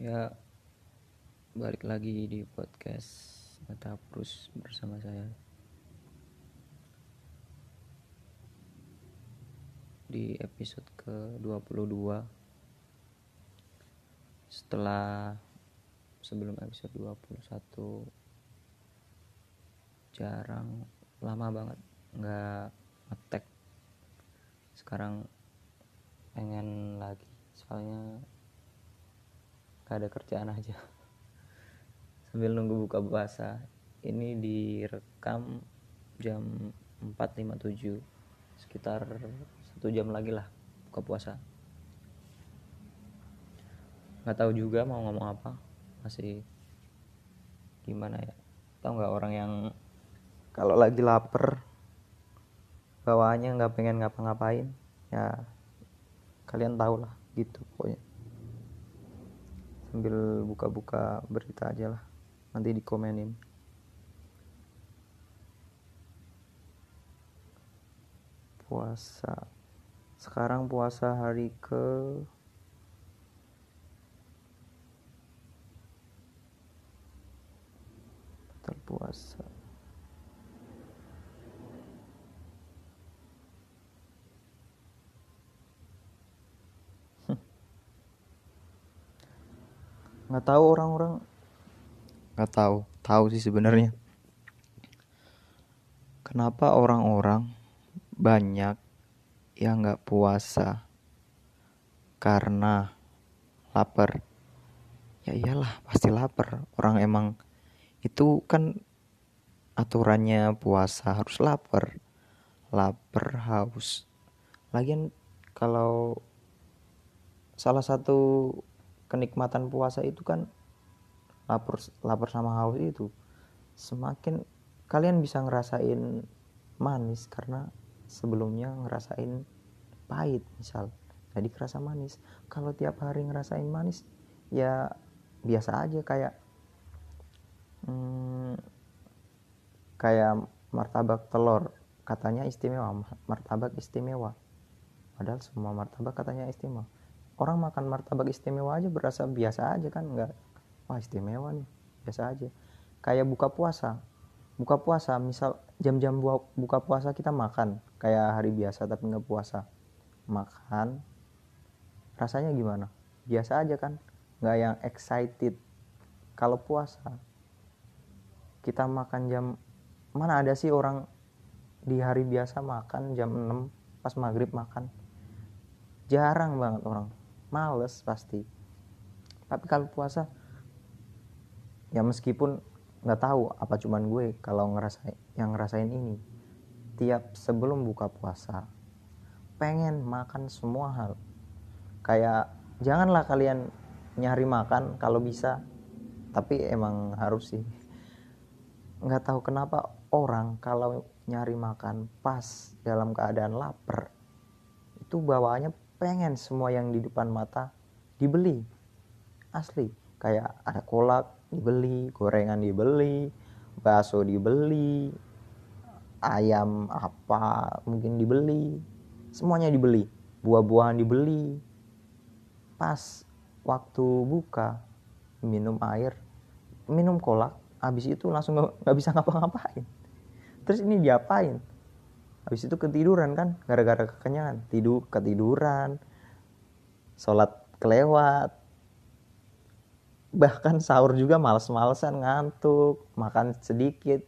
Ya, balik lagi di podcast Metaprus bersama saya. Di episode ke-22 setelah sebelum episode 21 jarang lama banget nggak ngetek sekarang pengen lagi soalnya ada kerjaan aja. Sambil nunggu buka puasa. Ini direkam jam 4.57 sekitar satu jam lagi lah buka puasa. Nggak tahu juga mau ngomong apa. Masih gimana ya? Tahu nggak orang yang kalau lagi lapar bawaannya nggak pengen ngapa-ngapain? Ya kalian tahu lah gitu sambil buka-buka berita aja lah. Nanti dikomenin. Puasa. Sekarang puasa hari ke batal puasa nggak tahu orang-orang. Nggak tahu. Tahu sih sebenarnya. Kenapa orang-orang banyak yang nggak puasa? Karena lapar. Ya iyalah pasti lapar. Orang emang itu kan aturannya puasa harus lapar. Lapar haus. Lagian kalau salah satu kenikmatan puasa itu kan lapar lapar sama haus itu. Semakin kalian bisa ngerasain manis karena sebelumnya ngerasain pahit misal. Jadi kerasa manis. Kalau tiap hari ngerasain manis ya biasa aja kayak hmm, kayak martabak telur. Katanya istimewa martabak istimewa. Padahal semua martabak katanya istimewa orang makan martabak istimewa aja berasa biasa aja kan nggak wah istimewa nih biasa aja. Kayak buka puasa. Buka puasa misal jam-jam buka puasa kita makan kayak hari biasa tapi nggak puasa. Makan rasanya gimana? Biasa aja kan nggak yang excited. Kalau puasa kita makan jam mana ada sih orang di hari biasa makan jam 6 pas maghrib makan? Jarang banget orang males pasti. Tapi kalau puasa ya meskipun nggak tahu apa cuman gue kalau ngerasain yang ngerasain ini. Tiap sebelum buka puasa pengen makan semua hal. Kayak janganlah kalian nyari makan kalau bisa tapi emang harus sih. Nggak tahu kenapa orang kalau nyari makan pas dalam keadaan lapar itu bawaannya pengen semua yang di depan mata dibeli. Asli kayak ada kolak dibeli gorengan dibeli bakso dibeli ayam apa mungkin dibeli. Semuanya dibeli buah-buahan dibeli. Pas waktu buka minum air minum kolak habis itu langsung nggak bisa ngapa-ngapain. Terus ini diapain habis itu ketiduran kan gara-gara kekenyangan. Tidur ketiduran sholat kelewat. Bahkan sahur juga males-malesan ngantuk makan sedikit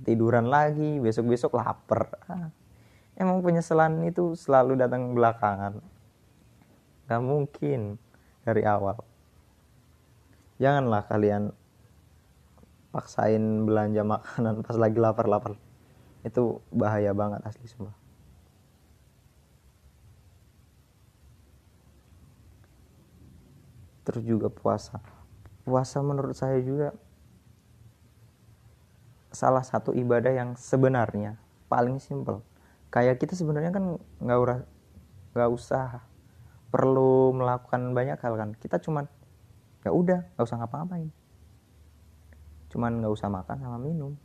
ketiduran lagi besok-besok lapar. Emang penyesalan itu selalu datang belakangan. Gak mungkin dari awal. Janganlah kalian paksain belanja makanan pas lagi lapar-lapar itu bahaya banget asli semua terus juga puasa. Puasa menurut saya juga salah satu ibadah yang sebenarnya paling simpel. Kayak kita sebenarnya kan nggak usah nggak usah perlu melakukan banyak hal kan. Kita cuman ya udah nggak usah ngapa-ngapain. Cuman nggak usah makan sama minum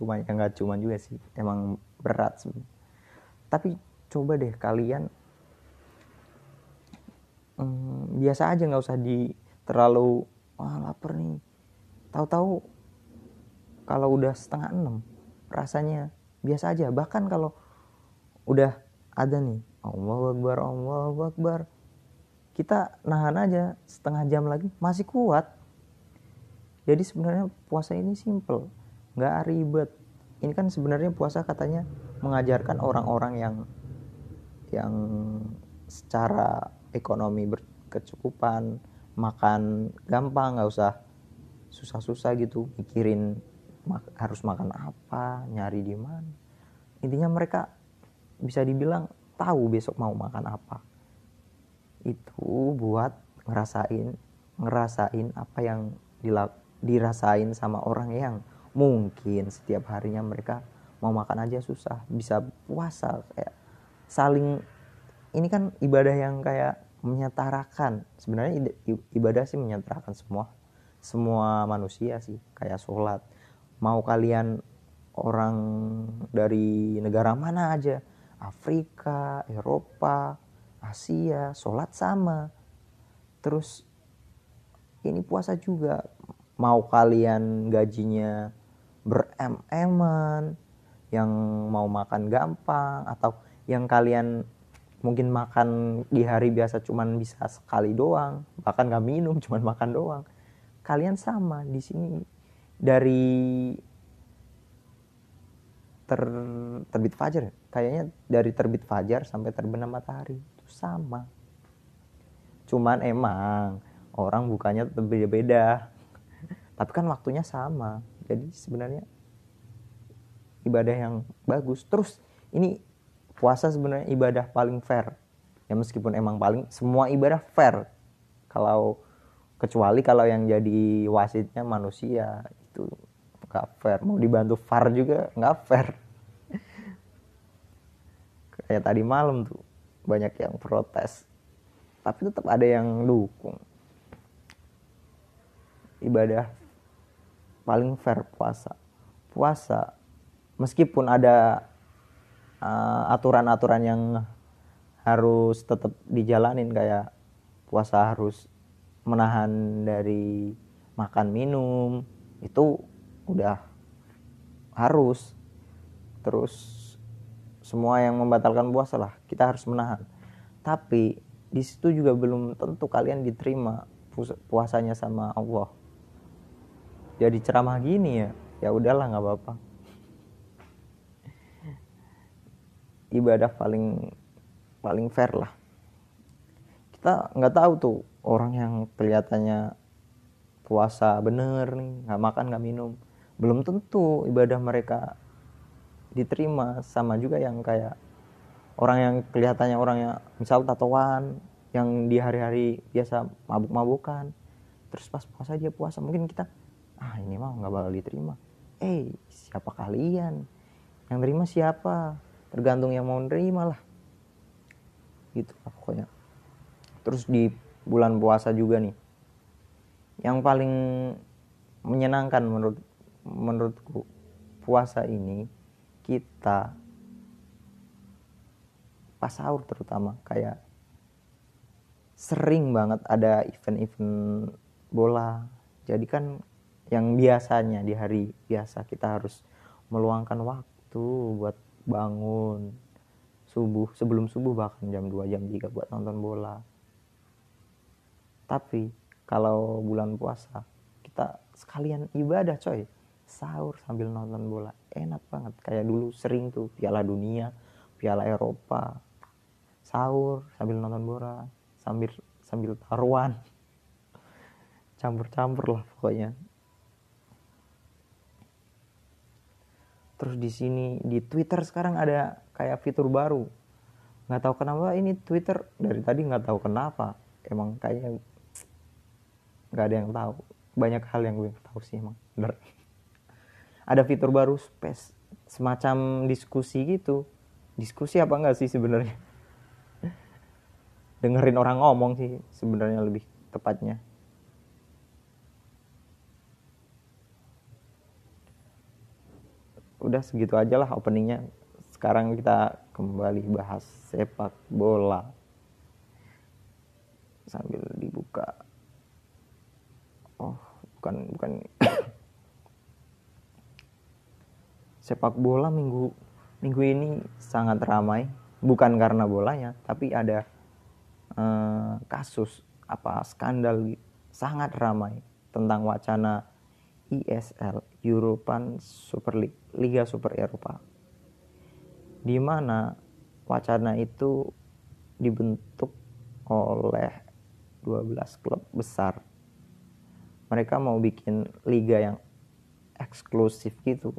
cuma ya nggak cuma juga sih emang berat sih. Tapi coba deh kalian hmm, biasa aja nggak usah di terlalu wah lapar nih. Tahu-tahu kalau udah setengah enam rasanya biasa aja. Bahkan kalau udah ada nih Allah Akbar Allah Akbar kita nahan aja setengah jam lagi masih kuat. Jadi sebenarnya puasa ini simple nggak ribet. Ini kan sebenarnya puasa katanya mengajarkan orang-orang yang yang secara ekonomi berkecukupan makan gampang nggak usah susah-susah gitu mikirin mak harus makan apa nyari di mana. Intinya mereka bisa dibilang tahu besok mau makan apa. Itu buat ngerasain ngerasain apa yang dirasain sama orang yang mungkin setiap harinya mereka mau makan aja susah bisa puasa kayak saling ini kan ibadah yang kayak menyetarakan. Sebenarnya ibadah sih menyetarakan semua semua manusia sih kayak sholat. Mau kalian orang dari negara mana aja Afrika Eropa Asia sholat sama. Terus ini puasa juga. Mau kalian gajinya bereman yang mau makan gampang atau yang kalian mungkin makan di hari biasa cuman bisa sekali doang bahkan nggak minum cuman makan doang. Kalian sama di sini. Dari ter, terbit fajar ya? kayaknya dari terbit fajar sampai terbenam matahari itu sama. Cuman emang orang bukannya beda-beda. Tapi kan waktunya sama jadi sebenarnya ibadah yang bagus. Terus ini puasa sebenarnya ibadah paling fair. Ya meskipun emang paling semua ibadah fair. Kalau kecuali kalau yang jadi wasitnya manusia itu nggak fair. Mau dibantu far juga nggak fair. Kayak tadi malam tuh banyak yang protes. Tapi tetap ada yang dukung. Ibadah paling fair puasa. Puasa meskipun ada uh, aturan-aturan yang harus tetap dijalanin kayak puasa harus menahan dari makan minum itu udah harus. Terus semua yang membatalkan puasa lah kita harus menahan. Tapi di situ juga belum tentu kalian diterima puasanya sama Allah jadi ceramah gini ya ya udahlah nggak apa-apa. Ibadah paling paling fair lah. Kita nggak tahu tuh orang yang kelihatannya puasa bener nih nggak makan nggak minum. Belum tentu ibadah mereka diterima. Sama juga yang kayak orang yang kelihatannya orangnya misal tatoan yang di hari-hari biasa mabuk-mabukan terus pas puasa dia puasa. Mungkin kita ah ini mah nggak bakal diterima. Eh siapa kalian? Yang terima siapa? Tergantung yang mau nerima lah. Gitu lah pokoknya. Terus di bulan puasa juga nih. Yang paling menyenangkan menurut menurutku puasa ini kita pas sahur terutama kayak sering banget ada event-event bola. Jadi kan yang biasanya di hari biasa kita harus meluangkan waktu buat bangun subuh sebelum subuh bahkan jam 2 jam 3 buat nonton bola. Tapi kalau bulan puasa kita sekalian ibadah coy. Sahur sambil nonton bola enak banget. Kayak dulu sering tuh piala dunia piala Eropa. Sahur sambil nonton bola sambil sambil taruhan. Campur-campur lah pokoknya terus di sini di Twitter sekarang ada kayak fitur baru. Nggak tahu kenapa ini Twitter dari tadi nggak tahu kenapa. Emang kayaknya nggak ada yang tahu. Banyak hal yang gue tahu sih emang bener. Ada fitur baru space semacam diskusi gitu. Diskusi apa enggak sih sebenarnya? Dengerin orang ngomong sih sebenarnya lebih tepatnya udah segitu aja lah openingnya. Sekarang kita kembali bahas sepak bola. Sambil dibuka. Bukan bukan. Sepak bola minggu minggu ini sangat ramai. Bukan karena bolanya tapi ada eh, kasus apa skandal sangat ramai tentang wacana ISL European Super League Liga Super Eropa. Di mana wacana itu dibentuk oleh 12 klub besar. Mereka mau bikin liga yang eksklusif gitu.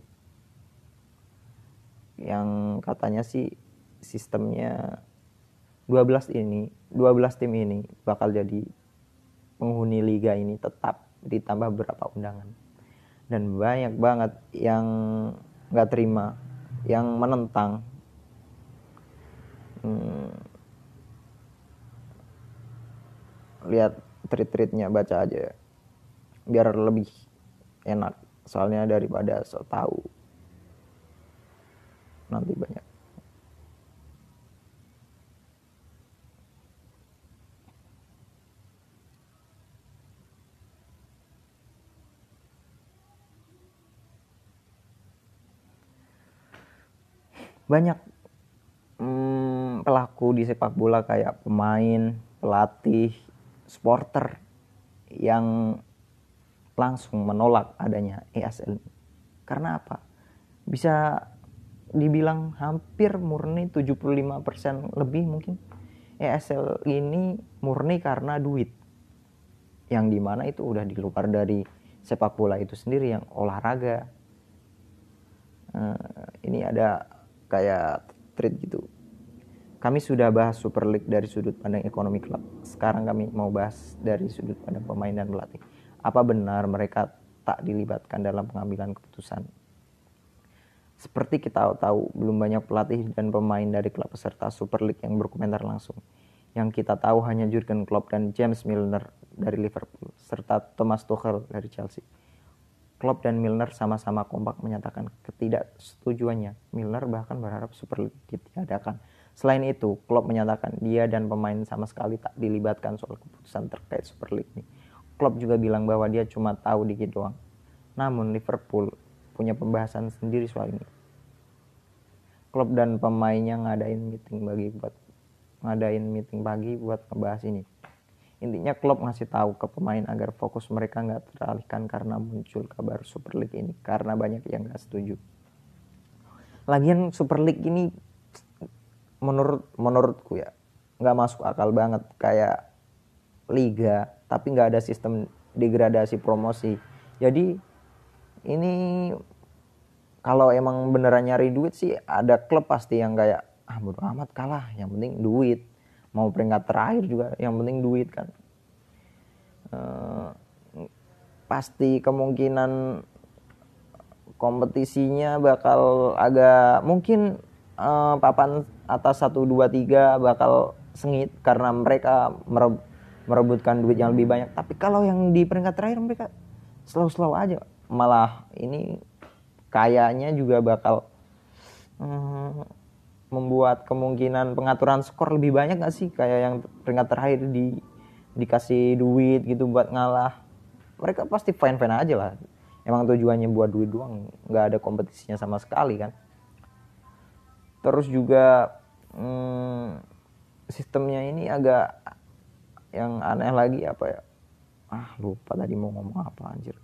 Yang katanya sih sistemnya 12 ini 12 tim ini bakal jadi penghuni liga ini tetap ditambah beberapa undangan dan banyak banget yang nggak terima yang menentang. Hmm, lihat tweet-tweetnya baca aja biar lebih enak soalnya daripada so tahu nanti banyak banyak hmm, pelaku di sepak bola kayak pemain, pelatih, supporter yang langsung menolak adanya ESL. Karena apa? Bisa dibilang hampir murni 75% lebih mungkin ESL ini murni karena duit yang di mana itu udah di luar dari sepak bola itu sendiri yang olahraga uh, ini ada kayak trade gitu kami sudah bahas Super League dari sudut pandang ekonomi klub sekarang kami mau bahas dari sudut pandang pemain dan pelatih apa benar mereka tak dilibatkan dalam pengambilan keputusan seperti kita tahu, belum banyak pelatih dan pemain dari klub peserta Super League yang berkomentar langsung. Yang kita tahu hanya Jurgen Klopp dan James Milner dari Liverpool, serta Thomas Tuchel dari Chelsea. Klopp dan Milner sama-sama kompak menyatakan ketidaksetujuannya. Milner bahkan berharap Super League ditiadakan. Selain itu, Klopp menyatakan dia dan pemain sama sekali tak dilibatkan soal keputusan terkait Super League ini. Klopp juga bilang bahwa dia cuma tahu dikit doang. Namun Liverpool punya pembahasan sendiri soal ini. Klub dan pemainnya ngadain meeting bagi buat ngadain meeting pagi buat ngebahas ini. Intinya klub ngasih tahu ke pemain agar fokus mereka nggak teralihkan karena muncul kabar Super League ini karena banyak yang nggak setuju. Lagian Super League ini menurut menurutku ya nggak masuk akal banget kayak liga tapi nggak ada sistem degradasi promosi. Jadi ini kalau emang beneran nyari duit sih ada klub pasti yang kayak ah bodo amat kalah yang penting duit mau peringkat terakhir juga yang penting duit kan. Uh, pasti kemungkinan kompetisinya bakal agak mungkin uh, papan atas 1 2 3 bakal sengit karena mereka merebutkan duit yang lebih banyak. Tapi kalau yang di peringkat terakhir mereka slow-slow aja. Malah ini kayaknya juga bakal hmm, membuat kemungkinan pengaturan skor lebih banyak gak sih? Kayak yang peringkat terakhir di dikasih duit gitu buat ngalah. Mereka pasti fine fine aja lah. Emang tujuannya buat duit doang nggak ada kompetisinya sama sekali kan? Terus juga hmm, sistemnya ini agak yang aneh lagi apa ya? Ah lupa tadi mau ngomong apa anjir.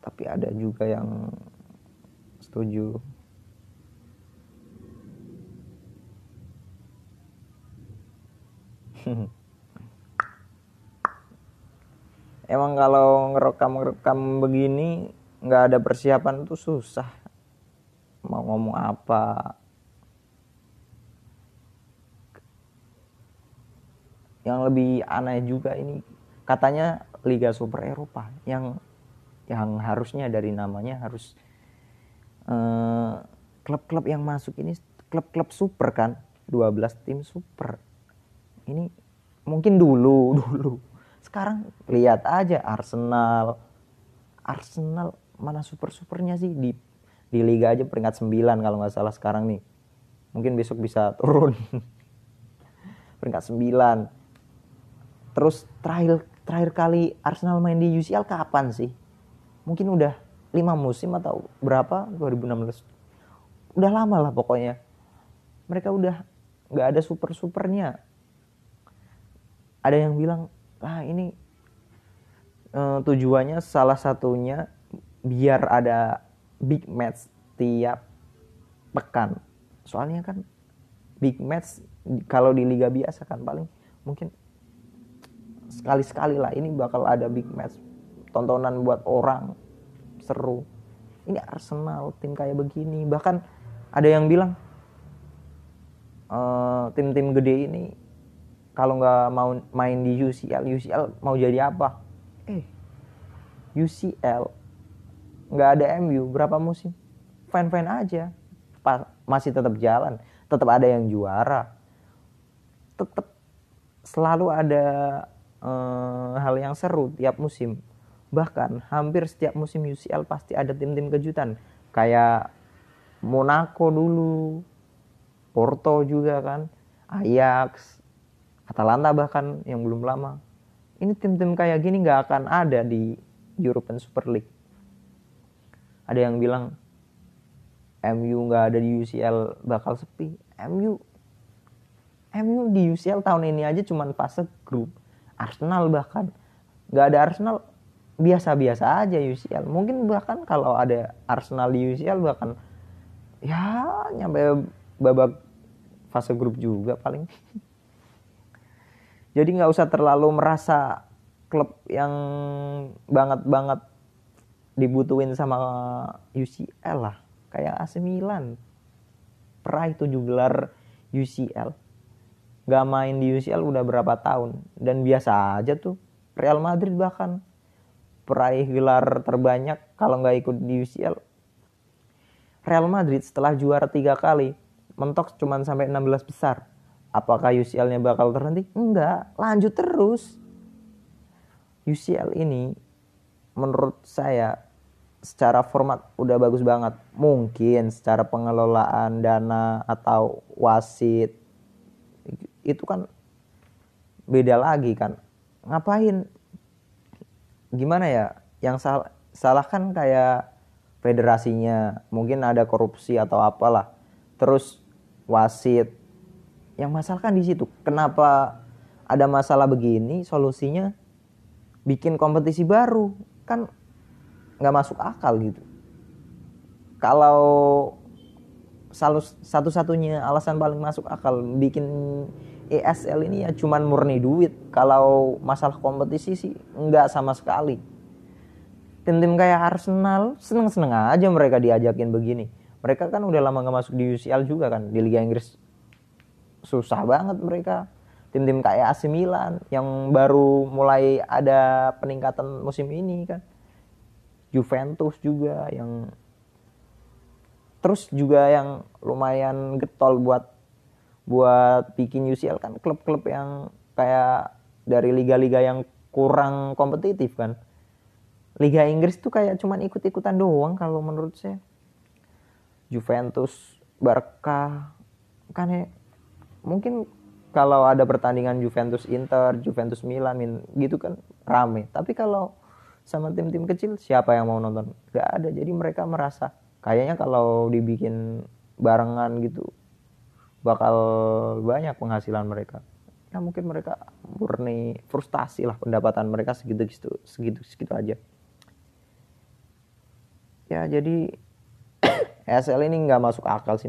Tapi ada juga yang setuju. Emang kalau ngerekam ngerekam begini nggak ada persiapan tuh susah. Mau ngomong apa? Yang lebih aneh juga ini katanya Liga Super Eropa yang yang harusnya dari namanya harus klub-klub uh, yang masuk ini klub-klub super kan? 12 tim super. Ini mungkin dulu dulu. Sekarang lihat aja Arsenal. Arsenal mana super supernya sih? Di di liga aja peringkat 9 kalau nggak salah sekarang nih. Mungkin besok bisa turun. Peringkat 9 terus terakhir terakhir kali Arsenal main di UCL kapan sih? Mungkin udah lima musim atau berapa? 2016 udah lama lah pokoknya. Mereka udah nggak ada super supernya ada yang bilang lah ini uh, tujuannya salah satunya biar ada big match tiap pekan. Soalnya kan big match kalau di liga biasa kan paling mungkin sekali-sekali lah ini bakal ada big match tontonan buat orang seru. Ini Arsenal tim kayak begini. Bahkan ada yang bilang uh, tim-tim gede ini kalau nggak mau main di UCL UCL mau jadi apa? Eh. UCL nggak ada MU berapa musim. Fine aja. Pas masih tetap jalan. Tetap ada yang juara. Tetap selalu ada uh, hal yang seru tiap musim. Bahkan hampir setiap musim UCL pasti ada tim-tim kejutan. Kayak Monaco dulu, Porto juga kan, Ajax, Atalanta bahkan yang belum lama. Ini tim-tim kayak gini nggak akan ada di European Super League. Ada yang bilang MU nggak ada di UCL bakal sepi. MU MU di UCL tahun ini aja cuman fase grup Arsenal bahkan nggak ada Arsenal biasa-biasa aja UCL mungkin bahkan kalau ada Arsenal di UCL bahkan ya nyampe babak fase grup juga paling. Jadi nggak usah terlalu merasa klub yang banget banget dibutuhin sama UCL lah. Kayak AC Milan. Peraih tujuh gelar UCL gak main di UCL udah berapa tahun. Dan biasa aja tuh. Real Madrid bahkan peraih gelar terbanyak kalau nggak ikut di UCL Real Madrid setelah juara tiga kali mentok cuma sampai 16 besar. Apakah UCL-nya bakal terhenti? enggak lanjut terus. UCL ini menurut saya secara format udah bagus banget. Mungkin secara pengelolaan dana atau wasit itu kan beda lagi kan. Ngapain gimana ya yang salah salah kan kayak federasinya mungkin ada korupsi atau apalah. Terus wasit. Yang masalah kan di situ kenapa ada masalah begini solusinya bikin kompetisi baru. Kan nggak masuk akal gitu. Kalau satu-satunya alasan paling masuk akal bikin ESL ini ya cuman murni duit. Kalau masalah kompetisi sih nggak sama sekali. Tim-tim kayak Arsenal seneng-seneng aja mereka diajakin begini. Mereka kan udah lama nggak masuk di UCL juga kan di Liga Inggris. Susah banget mereka. Tim-tim kayak AC Milan yang baru mulai ada peningkatan musim ini kan. Juventus juga yang terus juga yang lumayan getol buat buat bikin UCL kan klub-klub yang kayak dari liga-liga yang kurang kompetitif kan. Liga Inggris tuh kayak cuman ikut-ikutan doang kalau menurut saya. Juventus, Barca, kan ya mungkin kalau ada pertandingan Juventus Inter, Juventus Milan gitu kan rame. Tapi kalau sama tim-tim kecil siapa yang mau nonton? Gak ada. Jadi mereka merasa kayaknya kalau dibikin barengan gitu bakal banyak penghasilan mereka. Ya mungkin mereka murni frustasi lah pendapatan mereka segitu segitu segitu segitu aja. Ya jadi ESL ini nggak masuk akal sih